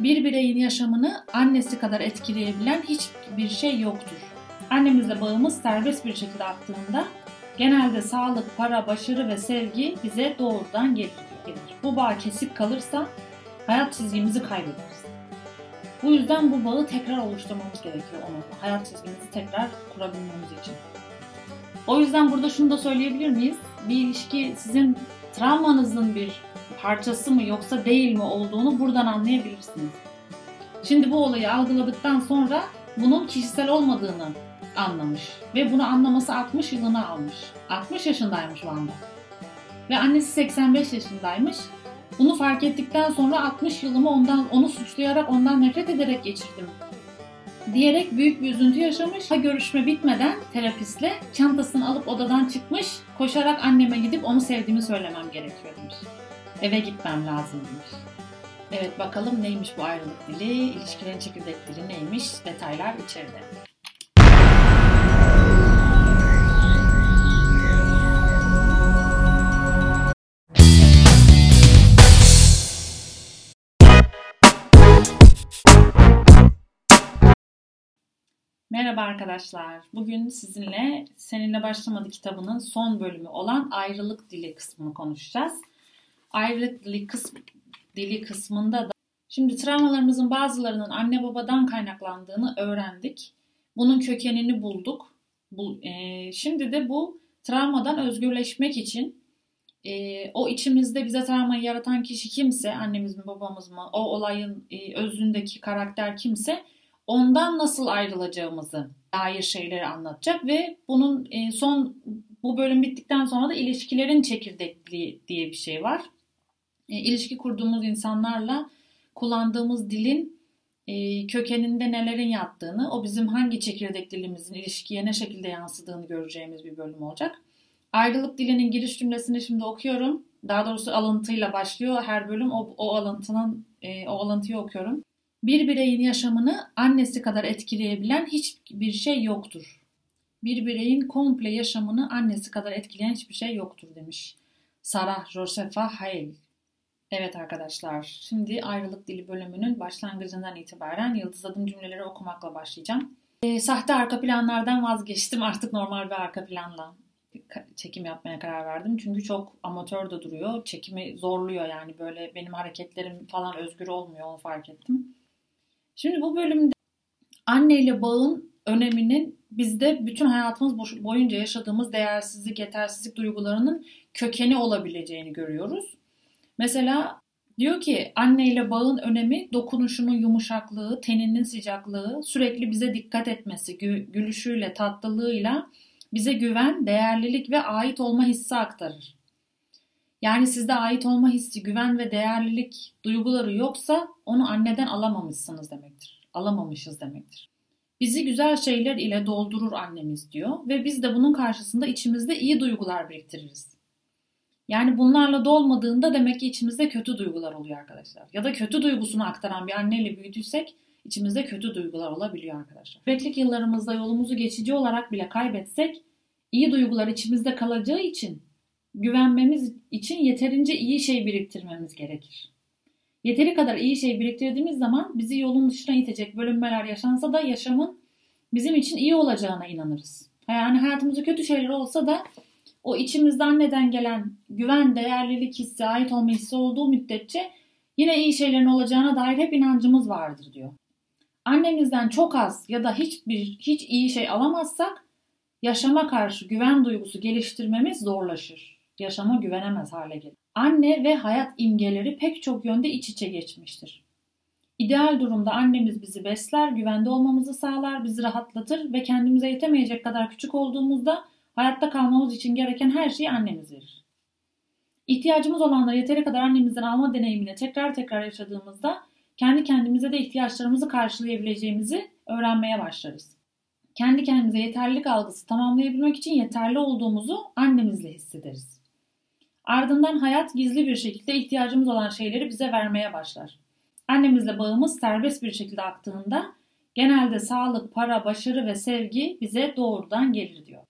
Bir bireyin yaşamını annesi kadar etkileyebilen hiçbir şey yoktur. Annemizle bağımız serbest bir şekilde aktığında genelde sağlık, para, başarı ve sevgi bize doğrudan gelir. Bu bağ kesik kalırsa hayat çizgimizi kaybederiz. Bu yüzden bu bağı tekrar oluşturmamız gerekiyor onunla. Hayat çizgimizi tekrar kurabilmemiz için. O yüzden burada şunu da söyleyebilir miyiz? Bir ilişki sizin travmanızın bir parçası mı yoksa değil mi olduğunu buradan anlayabilirsiniz. Şimdi bu olayı algıladıktan sonra bunun kişisel olmadığını anlamış ve bunu anlaması 60 yılını almış. 60 yaşındaymış Van'da. Ve annesi 85 yaşındaymış. Bunu fark ettikten sonra 60 yılımı ondan onu suçlayarak ondan nefret ederek geçirdim diyerek büyük bir üzüntü yaşamış. Ha görüşme bitmeden terapistle çantasını alıp odadan çıkmış. Koşarak anneme gidip onu sevdiğimi söylemem gerekiyor demiş. Eve gitmem lazım demiş. Evet bakalım neymiş bu ayrılık dili, ilişkilerin çekirdek dili neymiş, detaylar içeride. Merhaba arkadaşlar. Bugün sizinle Seninle Başlamadı kitabının son bölümü olan ayrılık dili kısmını konuşacağız. Ayrılık dili, kısm, dili kısmında da şimdi travmalarımızın bazılarının anne babadan kaynaklandığını öğrendik. Bunun kökenini bulduk. Bu, e, şimdi de bu travmadan özgürleşmek için e, o içimizde bize travmayı yaratan kişi kimse, annemiz mi babamız mı, o olayın e, özündeki karakter kimse ondan nasıl ayrılacağımızı dair şeyleri anlatacak ve bunun e, son bu bölüm bittikten sonra da ilişkilerin çekirdekliği diye bir şey var. E, ilişki kurduğumuz insanlarla kullandığımız dilin e, kökeninde nelerin yattığını, o bizim hangi çekirdek dilimizin ilişkiye ne şekilde yansıdığını göreceğimiz bir bölüm olacak. Ayrılık dilinin giriş cümlesini şimdi okuyorum. Daha doğrusu alıntıyla başlıyor her bölüm. O, o alıntının o alıntıyı okuyorum. Bir bireyin yaşamını annesi kadar etkileyebilen hiçbir şey yoktur. Bir bireyin komple yaşamını annesi kadar etkileyen hiçbir şey yoktur demiş. Sarah Josefa Hale. Evet arkadaşlar, şimdi ayrılık dili bölümünün başlangıcından itibaren yıldız adım cümleleri okumakla başlayacağım. E, sahte arka planlardan vazgeçtim. Artık normal bir arka planla çekim yapmaya karar verdim. Çünkü çok amatör de duruyor. Çekimi zorluyor yani böyle benim hareketlerim falan özgür olmuyor onu fark ettim. Şimdi bu bölümde anneyle bağın öneminin bizde bütün hayatımız boyunca yaşadığımız değersizlik, yetersizlik duygularının kökeni olabileceğini görüyoruz. Mesela diyor ki anneyle bağın önemi dokunuşunun yumuşaklığı, teninin sıcaklığı, sürekli bize dikkat etmesi, gülüşüyle, tatlılığıyla bize güven, değerlilik ve ait olma hissi aktarır. Yani sizde ait olma hissi, güven ve değerlilik duyguları yoksa onu anneden alamamışsınız demektir. Alamamışız demektir. Bizi güzel şeyler ile doldurur annemiz diyor ve biz de bunun karşısında içimizde iyi duygular biriktiririz. Yani bunlarla dolmadığında demek ki içimizde kötü duygular oluyor arkadaşlar. Ya da kötü duygusunu aktaran bir anneyle büyüdüysek içimizde kötü duygular olabiliyor arkadaşlar. Bebeklik yıllarımızda yolumuzu geçici olarak bile kaybetsek iyi duygular içimizde kalacağı için güvenmemiz için yeterince iyi şey biriktirmemiz gerekir. Yeteri kadar iyi şey biriktirdiğimiz zaman bizi yolun dışına itecek bölünmeler yaşansa da yaşamın bizim için iyi olacağına inanırız. Yani hayatımızda kötü şeyler olsa da o içimizden neden gelen güven, değerlilik hissi, ait olma hissi olduğu müddetçe yine iyi şeylerin olacağına dair hep inancımız vardır diyor. Annemizden çok az ya da hiçbir hiç iyi şey alamazsak yaşama karşı güven duygusu geliştirmemiz zorlaşır yaşama güvenemez hale gelir. Anne ve hayat imgeleri pek çok yönde iç içe geçmiştir. İdeal durumda annemiz bizi besler, güvende olmamızı sağlar, bizi rahatlatır ve kendimize yetemeyecek kadar küçük olduğumuzda hayatta kalmamız için gereken her şeyi annemiz verir. İhtiyacımız olanları yeteri kadar annemizden alma deneyimini tekrar tekrar yaşadığımızda kendi kendimize de ihtiyaçlarımızı karşılayabileceğimizi öğrenmeye başlarız. Kendi kendimize yeterlilik algısı tamamlayabilmek için yeterli olduğumuzu annemizle hissederiz. Ardından hayat gizli bir şekilde ihtiyacımız olan şeyleri bize vermeye başlar. Annemizle bağımız serbest bir şekilde aktığında genelde sağlık, para, başarı ve sevgi bize doğrudan gelir diyor.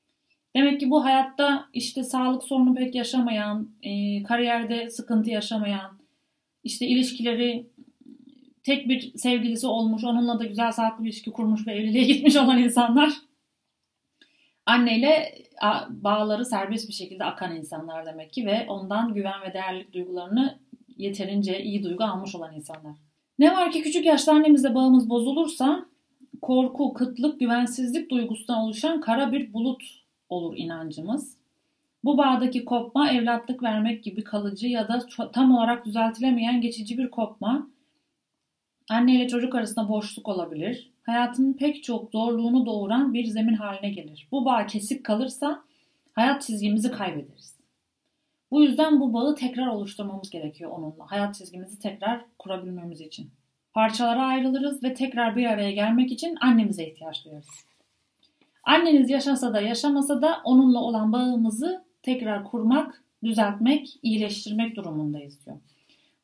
Demek ki bu hayatta işte sağlık sorunu pek yaşamayan, e, kariyerde sıkıntı yaşamayan, işte ilişkileri tek bir sevgilisi olmuş, onunla da güzel sağlıklı bir ilişki kurmuş ve evliliğe gitmiş olan insanlar anneyle bağları serbest bir şekilde akan insanlar demek ki ve ondan güven ve değerlilik duygularını yeterince iyi duygu almış olan insanlar. Ne var ki küçük yaşta annemizle bağımız bozulursa korku, kıtlık, güvensizlik duygusundan oluşan kara bir bulut olur inancımız. Bu bağdaki kopma evlatlık vermek gibi kalıcı ya da tam olarak düzeltilemeyen geçici bir kopma. Anne ile çocuk arasında boşluk olabilir. Hayatın pek çok zorluğunu doğuran bir zemin haline gelir. Bu bağ kesik kalırsa hayat çizgimizi kaybederiz. Bu yüzden bu bağı tekrar oluşturmamız gerekiyor onunla. Hayat çizgimizi tekrar kurabilmemiz için. Parçalara ayrılırız ve tekrar bir araya gelmek için annemize ihtiyaç duyarız. Anneniz yaşasa da yaşamasa da onunla olan bağımızı tekrar kurmak, düzeltmek, iyileştirmek durumundayız diyor.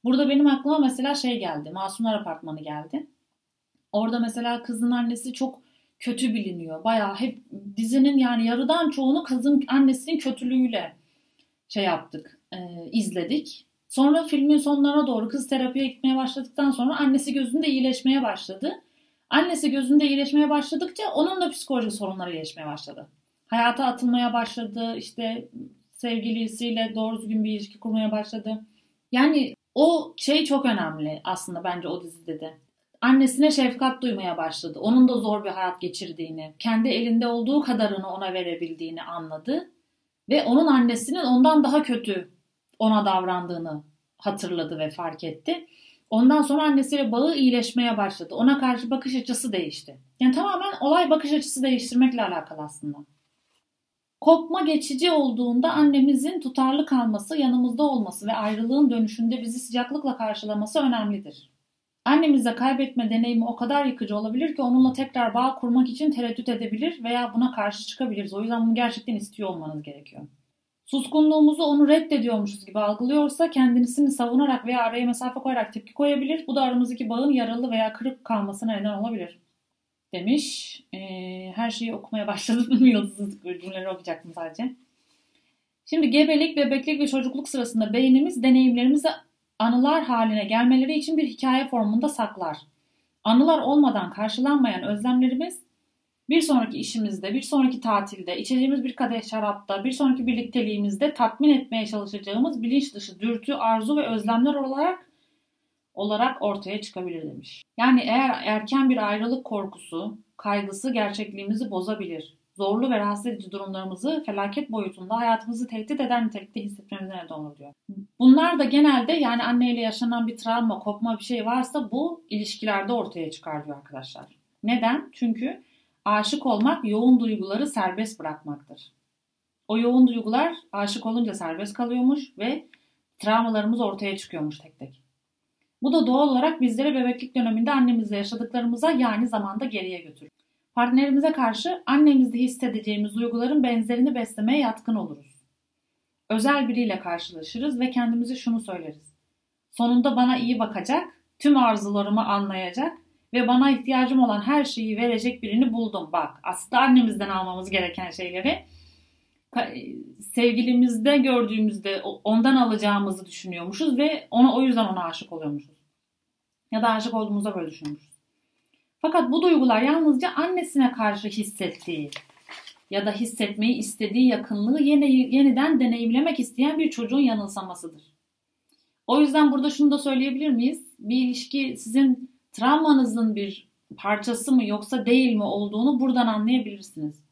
Burada benim aklıma mesela şey geldi. Masumlar Apartmanı geldi. Orada mesela kızın annesi çok kötü biliniyor. Bayağı hep dizinin yani yarıdan çoğunu kızın annesinin kötülüğüyle şey yaptık, e, izledik. Sonra filmin sonlarına doğru kız terapiye gitmeye başladıktan sonra annesi gözünde iyileşmeye başladı. Annesi gözünde iyileşmeye başladıkça onun da psikolojik sorunları iyileşmeye başladı. Hayata atılmaya başladı, işte sevgilisiyle doğru düzgün bir ilişki kurmaya başladı. Yani o şey çok önemli aslında bence o dizide de. Annesine şefkat duymaya başladı. Onun da zor bir hayat geçirdiğini, kendi elinde olduğu kadarını ona verebildiğini anladı. Ve onun annesinin ondan daha kötü ona davrandığını hatırladı ve fark etti. Ondan sonra annesiyle bağı iyileşmeye başladı. Ona karşı bakış açısı değişti. Yani tamamen olay bakış açısı değiştirmekle alakalı aslında. Kopma geçici olduğunda annemizin tutarlı kalması, yanımızda olması ve ayrılığın dönüşünde bizi sıcaklıkla karşılaması önemlidir. Annemizde kaybetme deneyimi o kadar yıkıcı olabilir ki onunla tekrar bağ kurmak için tereddüt edebilir veya buna karşı çıkabiliriz. O yüzden bunu gerçekten istiyor olmanız gerekiyor. Suskunluğumuzu onu reddediyormuşuz gibi algılıyorsa kendisini savunarak veya araya mesafe koyarak tepki koyabilir. Bu da aramızdaki bağın yaralı veya kırık kalmasına neden olabilir. Demiş. Ee, her şeyi okumaya başladım. Yıldızlı cümleleri okuyacaktım sadece. Şimdi gebelik, bebeklik ve çocukluk sırasında beynimiz deneyimlerimizi anılar haline gelmeleri için bir hikaye formunda saklar. Anılar olmadan karşılanmayan özlemlerimiz bir sonraki işimizde, bir sonraki tatilde, içeceğimiz bir kadeh şarapta, bir sonraki birlikteliğimizde tatmin etmeye çalışacağımız bilinç dışı dürtü, arzu ve özlemler olarak olarak ortaya çıkabilir demiş. Yani eğer erken bir ayrılık korkusu, kaygısı gerçekliğimizi bozabilir. Zorlu ve rahatsız edici durumlarımızı felaket boyutunda hayatımızı tehdit eden nitelikte hissetmemize neden olur diyor. Bunlar da genelde yani anneyle yaşanan bir travma, kopma bir şey varsa bu ilişkilerde ortaya çıkar diyor arkadaşlar. Neden? Çünkü aşık olmak yoğun duyguları serbest bırakmaktır. O yoğun duygular aşık olunca serbest kalıyormuş ve travmalarımız ortaya çıkıyormuş tek tek. Bu da doğal olarak bizleri bebeklik döneminde annemizle yaşadıklarımıza yani zamanda geriye götürür. Partnerimize karşı annemizde hissedeceğimiz duyguların benzerini beslemeye yatkın oluruz. Özel biriyle karşılaşırız ve kendimize şunu söyleriz. Sonunda bana iyi bakacak, tüm arzularımı anlayacak ve bana ihtiyacım olan her şeyi verecek birini buldum. Bak aslında annemizden almamız gereken şeyleri sevgilimizde gördüğümüzde ondan alacağımızı düşünüyormuşuz ve ona o yüzden ona aşık oluyormuşuz. Ya da aşık olduğumuzda böyle düşünmüşüz. Fakat bu duygular yalnızca annesine karşı hissettiği ya da hissetmeyi istediği yakınlığı yeni, yeniden deneyimlemek isteyen bir çocuğun yanılsamasıdır. O yüzden burada şunu da söyleyebilir miyiz? Bir ilişki sizin travmanızın bir parçası mı yoksa değil mi olduğunu buradan anlayabilirsiniz.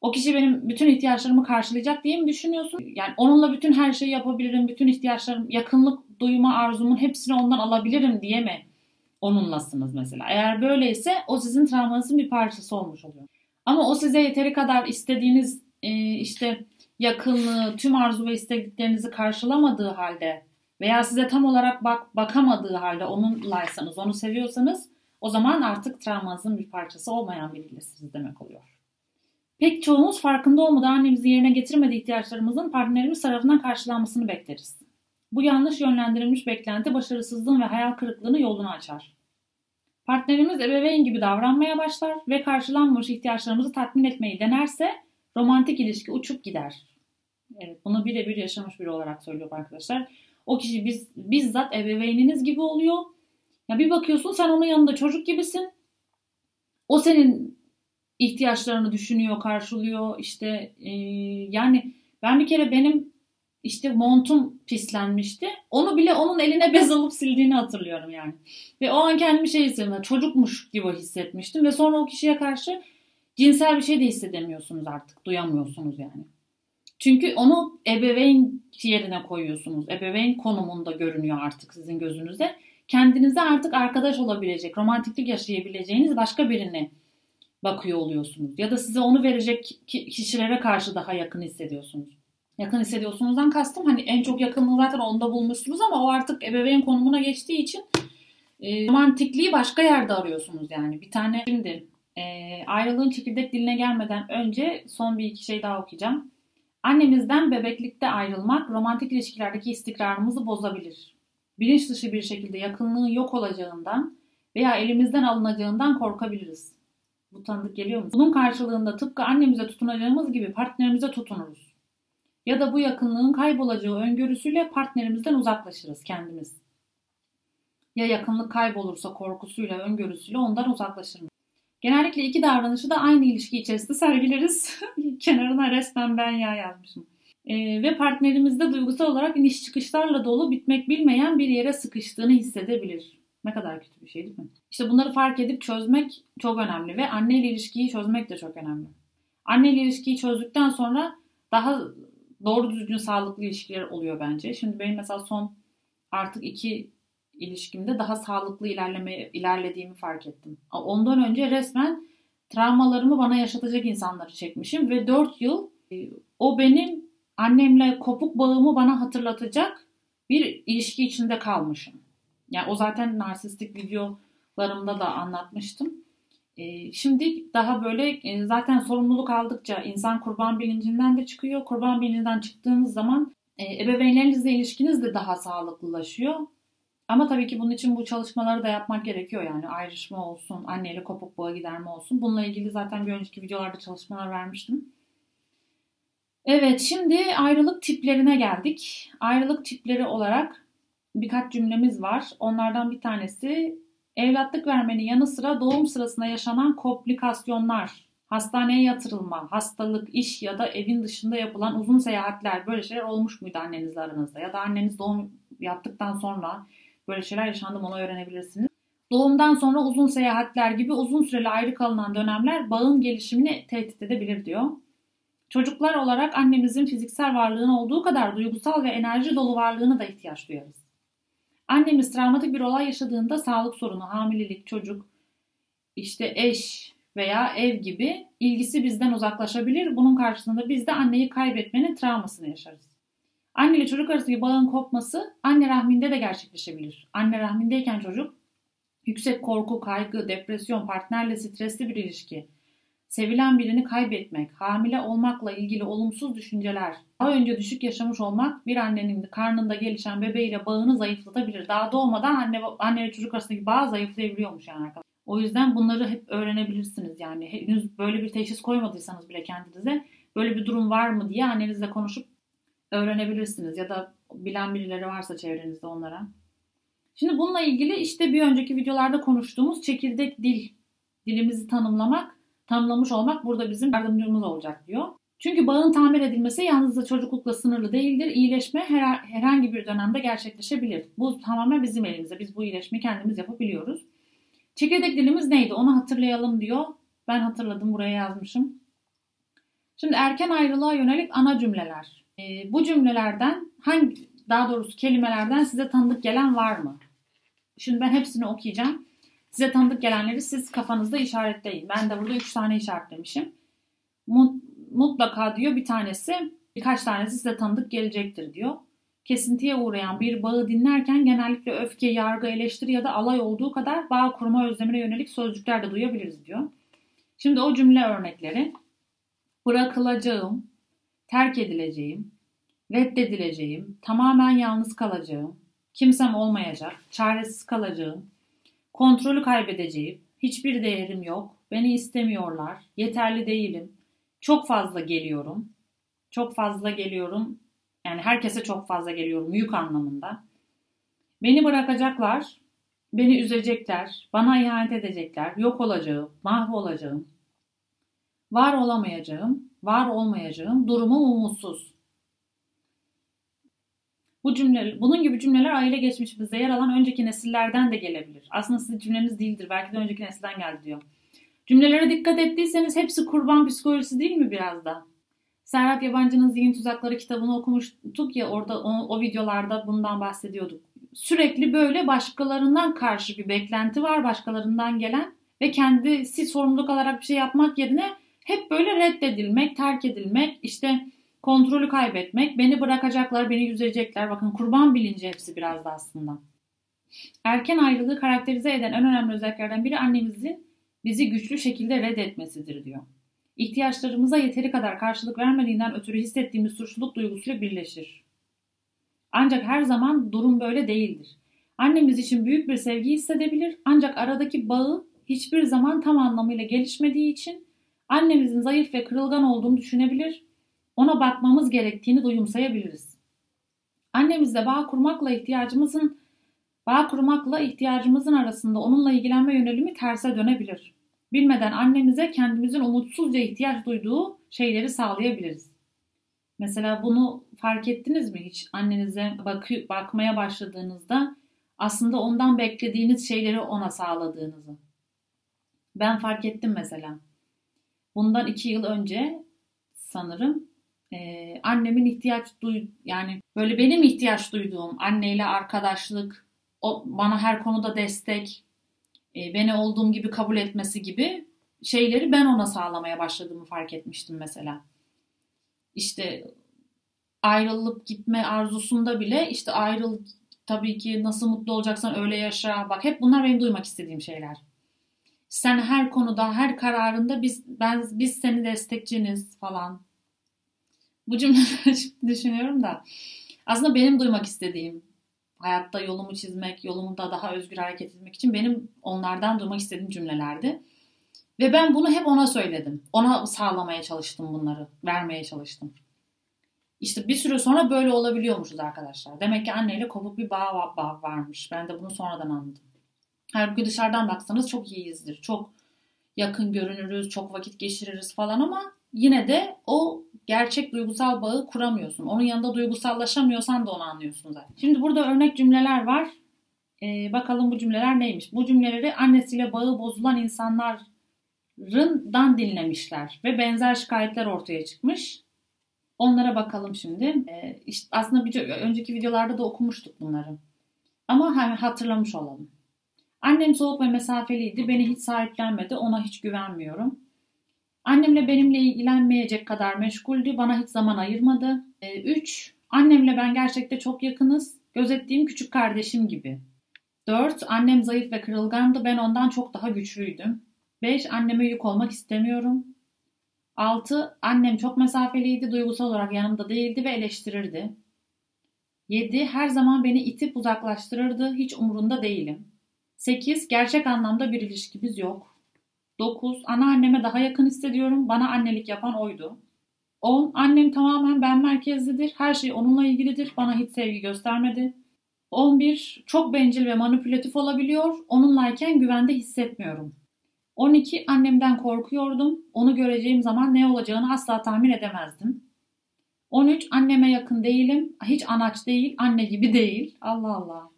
O kişi benim bütün ihtiyaçlarımı karşılayacak diye mi düşünüyorsun? Yani onunla bütün her şeyi yapabilirim, bütün ihtiyaçlarım, yakınlık duyma arzumun hepsini ondan alabilirim diye mi onunlasınız mesela? Eğer böyleyse o sizin travmanızın bir parçası olmuş oluyor. Ama o size yeteri kadar istediğiniz e, işte yakınlığı, tüm arzu ve istediklerinizi karşılamadığı halde veya size tam olarak bak bakamadığı halde onunlaysanız, onu seviyorsanız o zaman artık travmanızın bir parçası olmayan biriysiniz demek oluyor. Pek çoğumuz farkında olmadan annemizi yerine getirmediği ihtiyaçlarımızın partnerimiz tarafından karşılanmasını bekleriz. Bu yanlış yönlendirilmiş beklenti başarısızlığın ve hayal kırıklığını yolunu açar. Partnerimiz ebeveyn gibi davranmaya başlar ve karşılanmamış ihtiyaçlarımızı tatmin etmeyi denerse romantik ilişki uçup gider. Evet, bunu birebir yaşamış biri olarak söylüyor arkadaşlar. O kişi biz, bizzat ebeveyniniz gibi oluyor Ya bir bakıyorsun sen onun yanında çocuk gibisin. O senin ihtiyaçlarını düşünüyor, karşılıyor. İşte e, yani ben bir kere benim işte montum pislenmişti. Onu bile onun eline bez alıp sildiğini hatırlıyorum yani. Ve o an kendimi şey hissettim. Çocukmuş gibi hissetmiştim. Ve sonra o kişiye karşı cinsel bir şey de hissedemiyorsunuz artık. Duyamıyorsunuz yani. Çünkü onu ebeveyn yerine koyuyorsunuz. Ebeveyn konumunda görünüyor artık sizin gözünüzde. Kendinize artık arkadaş olabilecek, romantiklik yaşayabileceğiniz başka birine bakıyor oluyorsunuz. Ya da size onu verecek kişilere karşı daha yakın hissediyorsunuz. Yakın hissediyorsunuzdan kastım hani en çok yakınlığı zaten onda bulmuşsunuz ama o artık ebeveyn konumuna geçtiği için e, romantikliği başka yerde arıyorsunuz yani. Bir tane şimdi e, ayrılığın çekirdek diline gelmeden önce son bir iki şey daha okuyacağım. Annemizden bebeklikte ayrılmak romantik ilişkilerdeki istikrarımızı bozabilir. Bilinç dışı bir şekilde yakınlığın yok olacağından veya elimizden alınacağından korkabiliriz. Bu tanıdık geliyor mu? Bunun karşılığında tıpkı annemize tutunacağımız gibi partnerimize tutunuruz. Ya da bu yakınlığın kaybolacağı öngörüsüyle partnerimizden uzaklaşırız kendimiz. Ya yakınlık kaybolursa korkusuyla, öngörüsüyle ondan uzaklaşırız. Genellikle iki davranışı da aynı ilişki içerisinde sergileriz. Kenarına resmen ben ya yazmışım. Ee, ve partnerimizde duygusal olarak iniş çıkışlarla dolu bitmek bilmeyen bir yere sıkıştığını hissedebilir. Ne kadar kötü bir şey değil mi? İşte bunları fark edip çözmek çok önemli ve anne ile ilişkiyi çözmek de çok önemli. Anne ile ilişkiyi çözdükten sonra daha doğru düzgün sağlıklı ilişkiler oluyor bence. Şimdi benim mesela son artık iki ilişkimde daha sağlıklı ilerleme ilerlediğimi fark ettim. Ondan önce resmen travmalarımı bana yaşatacak insanları çekmişim ve 4 yıl e, o benim annemle kopuk bağımı bana hatırlatacak bir ilişki içinde kalmışım. Yani o zaten narsistik videolarımda da anlatmıştım. E, şimdi daha böyle e, zaten sorumluluk aldıkça insan kurban bilincinden de çıkıyor. Kurban bilincinden çıktığınız zaman ebeveynlerinizle ilişkiniz de daha sağlıklılaşıyor. Ama tabii ki bunun için bu çalışmaları da yapmak gerekiyor yani ayrışma olsun, anneyle kopuk bağı giderme olsun. Bununla ilgili zaten bir önceki videolarda çalışmalar vermiştim. Evet şimdi ayrılık tiplerine geldik. Ayrılık tipleri olarak birkaç cümlemiz var. Onlardan bir tanesi evlatlık vermenin yanı sıra doğum sırasında yaşanan komplikasyonlar, hastaneye yatırılma, hastalık, iş ya da evin dışında yapılan uzun seyahatler böyle şeyler olmuş muydu annenizle aranızda? Ya da anneniz doğum yaptıktan sonra böyle şeyler yaşandı onu öğrenebilirsiniz. Doğumdan sonra uzun seyahatler gibi uzun süreli ayrı kalınan dönemler bağın gelişimini tehdit edebilir diyor. Çocuklar olarak annemizin fiziksel varlığın olduğu kadar duygusal ve enerji dolu varlığına da ihtiyaç duyarız. Annemiz travmatik bir olay yaşadığında sağlık sorunu, hamilelik, çocuk, işte eş veya ev gibi ilgisi bizden uzaklaşabilir. Bunun karşılığında biz de anneyi kaybetmenin travmasını yaşarız. Anne ile çocuk arasındaki bağın kopması anne rahminde de gerçekleşebilir. Anne rahmindeyken çocuk yüksek korku, kaygı, depresyon, partnerle stresli bir ilişki, sevilen birini kaybetmek, hamile olmakla ilgili olumsuz düşünceler, daha önce düşük yaşamış olmak bir annenin karnında gelişen bebeğiyle bağını zayıflatabilir. Daha doğmadan anne anne ile çocuk arasındaki bağ zayıflayabiliyormuş yani arkadaşlar. O yüzden bunları hep öğrenebilirsiniz yani. Henüz böyle bir teşhis koymadıysanız bile kendinize böyle bir durum var mı diye annenizle konuşup öğrenebilirsiniz ya da bilen birileri varsa çevrenizde onlara. Şimdi bununla ilgili işte bir önceki videolarda konuştuğumuz çekirdek dil, dilimizi tanımlamak, tanımlamış olmak burada bizim yardımcımız olacak diyor. Çünkü bağın tamir edilmesi yalnızca çocuklukla sınırlı değildir. İyileşme her, herhangi bir dönemde gerçekleşebilir. Bu tamamen bizim elimizde. Biz bu iyileşmeyi kendimiz yapabiliyoruz. Çekirdek dilimiz neydi? Onu hatırlayalım diyor. Ben hatırladım buraya yazmışım. Şimdi erken ayrılığa yönelik ana cümleler. E, bu cümlelerden hangi daha doğrusu kelimelerden size tanıdık gelen var mı? Şimdi ben hepsini okuyacağım. Size tanıdık gelenleri siz kafanızda işaretleyin. Ben de burada 3 tane işaretlemişim. Mutlaka diyor bir tanesi, birkaç tanesi size tanıdık gelecektir diyor. Kesintiye uğrayan bir bağı dinlerken genellikle öfke, yargı, eleştiri ya da alay olduğu kadar bağ kurma özlemine yönelik sözcükler de duyabiliriz diyor. Şimdi o cümle örnekleri. Bırakılacağım, terk edileceğim, reddedileceğim, tamamen yalnız kalacağım, kimsem olmayacak, çaresiz kalacağım, kontrolü kaybedeceğim, hiçbir değerim yok, beni istemiyorlar, yeterli değilim, çok fazla geliyorum, çok fazla geliyorum, yani herkese çok fazla geliyorum yük anlamında. Beni bırakacaklar, beni üzecekler, bana ihanet edecekler, yok olacağım, mahvolacağım, var olamayacağım, var olmayacağım, durumum umutsuz. Bu cümle, bunun gibi cümleler aile geçmişimizde yer alan önceki nesillerden de gelebilir. Aslında sizin cümleniz değildir. Belki de önceki nesilden geldi diyor. Cümlelere dikkat ettiyseniz hepsi kurban psikolojisi değil mi biraz da? Serhat Yabancı'nın Zihin Tuzakları kitabını okumuştuk ya orada o, o videolarda bundan bahsediyorduk. Sürekli böyle başkalarından karşı bir beklenti var, başkalarından gelen ve kendisi sorumluluk alarak bir şey yapmak yerine hep böyle reddedilmek, terk edilmek, işte kontrolü kaybetmek, beni bırakacaklar, beni üzecekler. Bakın kurban bilinci hepsi biraz da aslında. Erken ayrılığı karakterize eden en önemli özelliklerden biri annemizin bizi güçlü şekilde reddetmesidir diyor. İhtiyaçlarımıza yeteri kadar karşılık vermediğinden ötürü hissettiğimiz suçluluk duygusuyla birleşir. Ancak her zaman durum böyle değildir. Annemiz için büyük bir sevgi hissedebilir ancak aradaki bağı hiçbir zaman tam anlamıyla gelişmediği için annemizin zayıf ve kırılgan olduğunu düşünebilir, ona bakmamız gerektiğini duyumsayabiliriz. Annemizle bağ kurmakla ihtiyacımızın bağ kurmakla ihtiyacımızın arasında onunla ilgilenme yönelimi terse dönebilir. Bilmeden annemize kendimizin umutsuzca ihtiyaç duyduğu şeyleri sağlayabiliriz. Mesela bunu fark ettiniz mi hiç? Annenize bak bakmaya başladığınızda aslında ondan beklediğiniz şeyleri ona sağladığınızı. Ben fark ettim mesela. Bundan iki yıl önce sanırım e, annemin ihtiyaç duy yani böyle benim ihtiyaç duyduğum anneyle arkadaşlık, o bana her konuda destek, e, beni olduğum gibi kabul etmesi gibi şeyleri ben ona sağlamaya başladığımı fark etmiştim mesela. İşte ayrılıp gitme arzusunda bile işte ayrıl tabii ki nasıl mutlu olacaksan öyle yaşa. Bak hep bunlar benim duymak istediğim şeyler. Sen her konuda, her kararında biz ben biz seni destekçiniz falan. Bu cümleleri düşünüyorum da aslında benim duymak istediğim hayatta yolumu çizmek, yolumu da daha özgür hareket etmek için benim onlardan duymak istediğim cümlelerdi. Ve ben bunu hep ona söyledim. Ona sağlamaya çalıştım bunları, vermeye çalıştım. İşte bir süre sonra böyle olabiliyormuşuz arkadaşlar. Demek ki anneyle kopuk bir bağ, bağ varmış. Ben de bunu sonradan anladım. Halbuki dışarıdan baksanız çok iyiyizdir. Çok yakın görünürüz, çok vakit geçiririz falan ama yine de o gerçek duygusal bağı kuramıyorsun. Onun yanında duygusallaşamıyorsan da onu anlıyorsun zaten. Şimdi burada örnek cümleler var. Ee, bakalım bu cümleler neymiş? Bu cümleleri annesiyle bağı bozulan insanlardan dinlemişler ve benzer şikayetler ortaya çıkmış. Onlara bakalım şimdi. Ee, işte aslında bir, önceki videolarda da okumuştuk bunları. Ama hatırlamış olalım. Annem soğuk ve mesafeliydi. Beni hiç sahiplenmedi. Ona hiç güvenmiyorum. Annemle benimle ilgilenmeyecek kadar meşguldü. Bana hiç zaman ayırmadı. 3. E, annemle ben gerçekte çok yakınız. Gözettiğim küçük kardeşim gibi. 4. Annem zayıf ve kırılgandı. Ben ondan çok daha güçlüydüm. 5. Anneme yük olmak istemiyorum. 6. Annem çok mesafeliydi. Duygusal olarak yanımda değildi ve eleştirirdi. 7. Her zaman beni itip uzaklaştırırdı. Hiç umurunda değilim. 8. Gerçek anlamda bir ilişkimiz yok. 9. Anneanneme daha yakın hissediyorum. Bana annelik yapan oydu. 10. Annem tamamen ben merkezlidir. Her şey onunla ilgilidir. Bana hiç sevgi göstermedi. 11. Çok bencil ve manipülatif olabiliyor. Onunlayken güvende hissetmiyorum. 12. Annemden korkuyordum. Onu göreceğim zaman ne olacağını asla tahmin edemezdim. 13. Anneme yakın değilim. Hiç anaç değil, anne gibi değil. Allah Allah.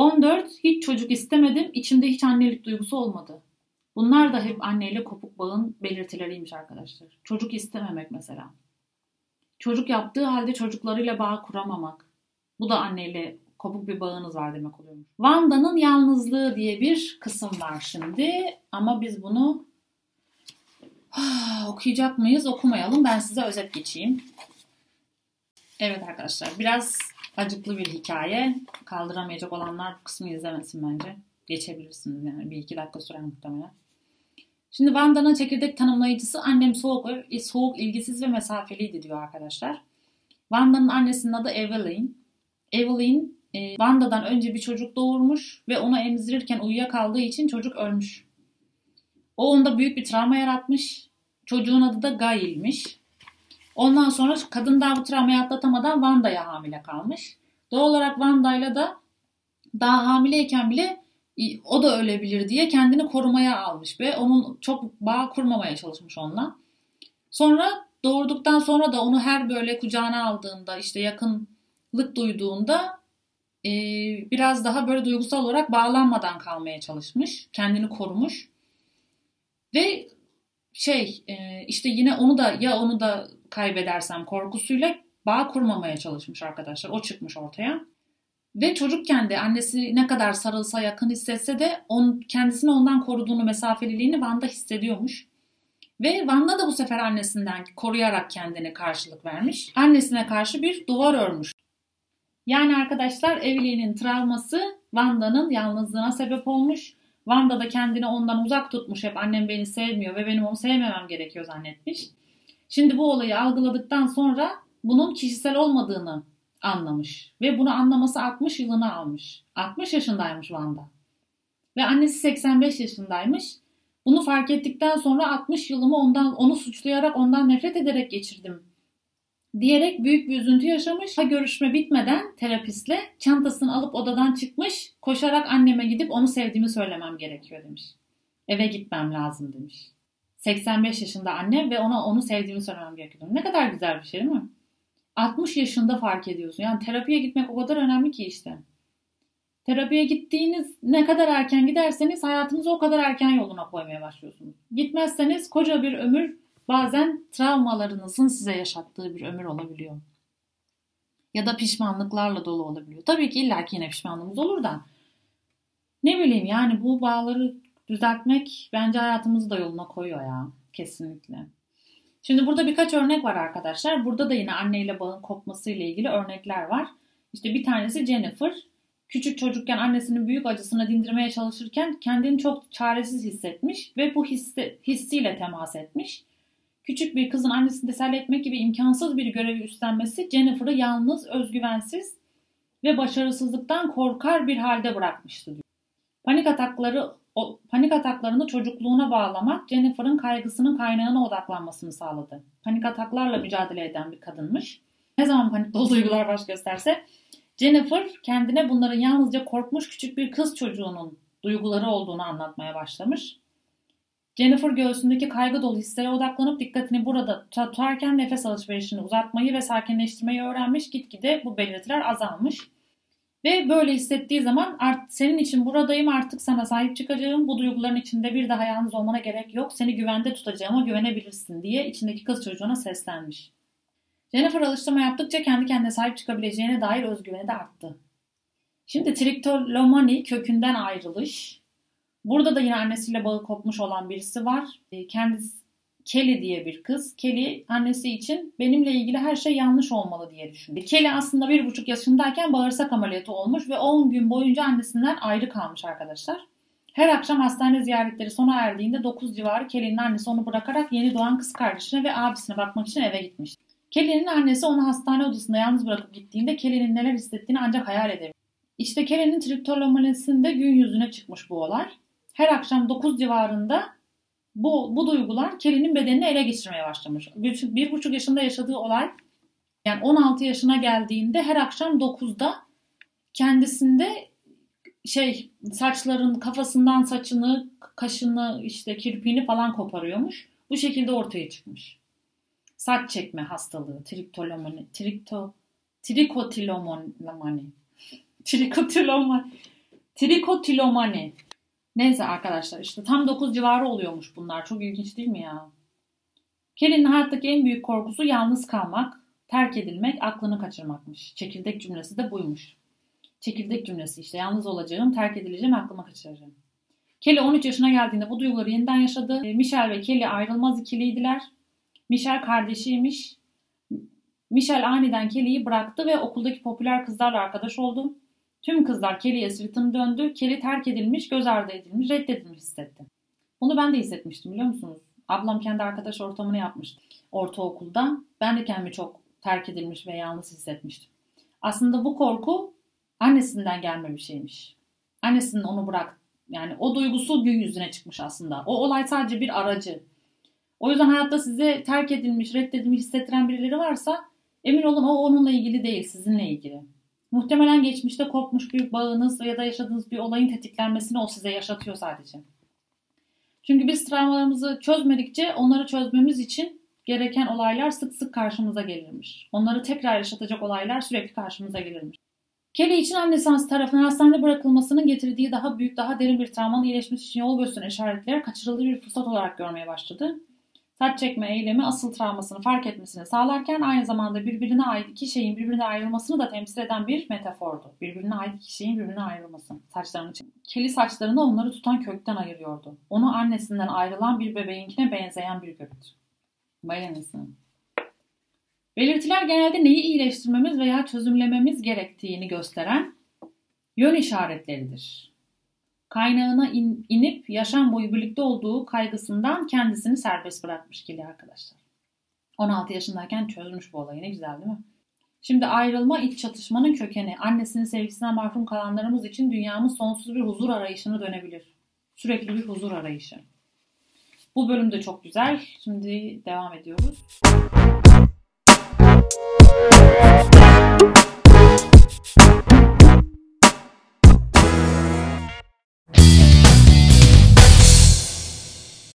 14. Hiç çocuk istemedim. İçimde hiç annelik duygusu olmadı. Bunlar da hep anneyle kopuk bağın belirtileriymiş arkadaşlar. Çocuk istememek mesela. Çocuk yaptığı halde çocuklarıyla bağ kuramamak. Bu da anneyle kopuk bir bağınız var demek oluyormuş. Vanda'nın yalnızlığı diye bir kısım var şimdi. Ama biz bunu okuyacak mıyız? Okumayalım. Ben size özet geçeyim. Evet arkadaşlar biraz acıklı bir hikaye. Kaldıramayacak olanlar bu kısmı izlemesin bence. Geçebilirsiniz yani. Bir iki dakika sürer muhtemelen. Şimdi Wanda'nın çekirdek tanımlayıcısı annem soğuk, soğuk, ilgisiz ve mesafeliydi diyor arkadaşlar. Wanda'nın annesinin adı Evelyn. Evelyn e, Wanda'dan önce bir çocuk doğurmuş ve onu emzirirken uyuyakaldığı için çocuk ölmüş. O onda büyük bir travma yaratmış. Çocuğun adı da Gail'miş. Ondan sonra kadın daha bu travmayı atlatamadan Wanda'ya hamile kalmış. Doğal olarak Wanda'yla da daha hamileyken bile o da ölebilir diye kendini korumaya almış ve onun çok bağ kurmamaya çalışmış onunla. Sonra doğurduktan sonra da onu her böyle kucağına aldığında işte yakınlık duyduğunda e, biraz daha böyle duygusal olarak bağlanmadan kalmaya çalışmış. Kendini korumuş. Ve şey e, işte yine onu da ya onu da kaybedersem korkusuyla bağ kurmamaya çalışmış arkadaşlar. O çıkmış ortaya. Ve çocukken de annesi ne kadar sarılsa yakın hissetse de on, kendisini ondan koruduğunu mesafeliliğini Van'da hissediyormuş. Ve Van'da da bu sefer annesinden koruyarak kendine karşılık vermiş. Annesine karşı bir duvar örmüş. Yani arkadaşlar evliliğinin travması Vanda'nın yalnızlığına sebep olmuş. Vanda da kendini ondan uzak tutmuş. Hep annem beni sevmiyor ve benim onu sevmemem gerekiyor zannetmiş. Şimdi bu olayı algıladıktan sonra bunun kişisel olmadığını anlamış. Ve bunu anlaması 60 yılını almış. 60 yaşındaymış Vanda. Ve annesi 85 yaşındaymış. Bunu fark ettikten sonra 60 yılımı ondan onu suçlayarak ondan nefret ederek geçirdim diyerek büyük bir üzüntü yaşamış. Ha görüşme bitmeden terapistle çantasını alıp odadan çıkmış. Koşarak anneme gidip onu sevdiğimi söylemem gerekiyor demiş. Eve gitmem lazım demiş. 85 yaşında anne ve ona onu sevdiğimi söylemem gerekiyor. Ne kadar güzel bir şey değil mi? 60 yaşında fark ediyorsun. Yani terapiye gitmek o kadar önemli ki işte. Terapiye gittiğiniz ne kadar erken giderseniz hayatınızı o kadar erken yoluna koymaya başlıyorsunuz. Gitmezseniz koca bir ömür bazen travmalarınızın size yaşattığı bir ömür olabiliyor. Ya da pişmanlıklarla dolu olabiliyor. Tabii ki illaki yine pişmanlığımız olur da ne bileyim yani bu bağları düzeltmek bence hayatımızı da yoluna koyuyor ya kesinlikle. Şimdi burada birkaç örnek var arkadaşlar. Burada da yine anneyle bağın kopması ile ilgili örnekler var. İşte bir tanesi Jennifer. Küçük çocukken annesinin büyük acısını dindirmeye çalışırken kendini çok çaresiz hissetmiş ve bu hisse, hissiyle temas etmiş. Küçük bir kızın annesini teselli etmek gibi imkansız bir görevi üstlenmesi Jennifer'ı yalnız, özgüvensiz ve başarısızlıktan korkar bir halde bırakmıştı. Panik atakları o, panik ataklarını çocukluğuna bağlamak Jennifer'ın kaygısının kaynağına odaklanmasını sağladı. Panik ataklarla mücadele eden bir kadınmış. Ne zaman panik dolu duygular baş gösterse Jennifer kendine bunların yalnızca korkmuş küçük bir kız çocuğunun duyguları olduğunu anlatmaya başlamış. Jennifer göğsündeki kaygı dolu hislere odaklanıp dikkatini burada tutarken nefes alışverişini uzatmayı ve sakinleştirmeyi öğrenmiş. Gitgide bu belirtiler azalmış. Ve böyle hissettiği zaman art, senin için buradayım artık sana sahip çıkacağım. Bu duyguların içinde bir daha yalnız olmana gerek yok. Seni güvende tutacağıma güvenebilirsin diye içindeki kız çocuğuna seslenmiş. Jennifer alıştırma yaptıkça kendi kendine sahip çıkabileceğine dair özgüveni de arttı. Şimdi triktolomani kökünden ayrılış. Burada da yine annesiyle bağı kopmuş olan birisi var. E, kendisi Kelly diye bir kız. Kelly annesi için benimle ilgili her şey yanlış olmalı diye düşündü. Kelly aslında bir buçuk yaşındayken bağırsak ameliyatı olmuş ve 10 gün boyunca annesinden ayrı kalmış arkadaşlar. Her akşam hastane ziyaretleri sona erdiğinde 9 civarı Kelly'nin annesi onu bırakarak yeni doğan kız kardeşine ve abisine bakmak için eve gitmiş. Kelly'nin annesi onu hastane odasında yalnız bırakıp gittiğinde Kelly'nin neler hissettiğini ancak hayal edebilir. İşte Kelly'nin triptolomanesinde gün yüzüne çıkmış bu olay. Her akşam 9 civarında bu, bu duygular Kelly'nin bedenini ele geçirmeye başlamış. Bir, bir buçuk yaşında yaşadığı olay yani 16 yaşına geldiğinde her akşam 9'da kendisinde şey saçların kafasından saçını, kaşını, işte kirpiğini falan koparıyormuş. Bu şekilde ortaya çıkmış. Saç çekme hastalığı, triptolomani, tripto, trikotilomani, trikotilomani, trikotilomani Neyse arkadaşlar işte tam 9 civarı oluyormuş bunlar. Çok ilginç değil mi ya? Kelly'nin hayattaki en büyük korkusu yalnız kalmak, terk edilmek, aklını kaçırmakmış. Çekirdek cümlesi de buymuş. Çekirdek cümlesi işte yalnız olacağım, terk edileceğim, aklımı kaçıracağım. Kelly 13 yaşına geldiğinde bu duyguları yeniden yaşadı. E, Michelle ve Kelly ayrılmaz ikiliydiler. Michelle kardeşiymiş. Michelle aniden Kelly'yi bıraktı ve okuldaki popüler kızlarla arkadaş oldu. Tüm kızlar Kelly'ye sırtını döndü. Kelly terk edilmiş, göz ardı edilmiş, reddedilmiş hissetti. Bunu ben de hissetmiştim biliyor musunuz? Ablam kendi arkadaş ortamını yapmıştı ortaokulda. Ben de kendimi çok terk edilmiş ve yalnız hissetmiştim. Aslında bu korku annesinden gelme bir şeymiş. Annesinin onu bırak yani o duygusu gün yüzüne çıkmış aslında. O olay sadece bir aracı. O yüzden hayatta size terk edilmiş, reddedilmiş hissettiren birileri varsa emin olun o onunla ilgili değil, sizinle ilgili. Muhtemelen geçmişte kopmuş bir bağınız ya da yaşadığınız bir olayın tetiklenmesini o size yaşatıyor sadece. Çünkü biz travmalarımızı çözmedikçe onları çözmemiz için gereken olaylar sık sık karşımıza gelirmiş. Onları tekrar yaşatacak olaylar sürekli karşımıza gelirmiş. Kelly için annesi tarafından hastanede bırakılmasının getirdiği daha büyük, daha derin bir travmanın iyileşmesi için yol gösteren işaretleri kaçırıldığı bir fırsat olarak görmeye başladı. Saç çekme eylemi asıl travmasını fark etmesini sağlarken aynı zamanda birbirine ait iki şeyin birbirine ayrılmasını da temsil eden bir metafordu. Birbirine ait iki şeyin birbirine ayrılması. Saçlarının için. Kelly saçlarını onları tutan kökten ayırıyordu. Onu annesinden ayrılan bir bebeğinkine benzeyen bir köktü. Vay anasını. Belirtiler genelde neyi iyileştirmemiz veya çözümlememiz gerektiğini gösteren yön işaretleridir. Kaynağına in, inip yaşam boyu birlikte olduğu kaygısından kendisini serbest bırakmış gibi arkadaşlar. 16 yaşındayken çözmüş bu olayı. Ne güzel değil mi? Şimdi ayrılma iç çatışmanın kökeni. Annesinin sevgisinden mahrum kalanlarımız için dünyamız sonsuz bir huzur arayışına dönebilir. Sürekli bir huzur arayışı. Bu bölüm de çok güzel. Şimdi devam ediyoruz.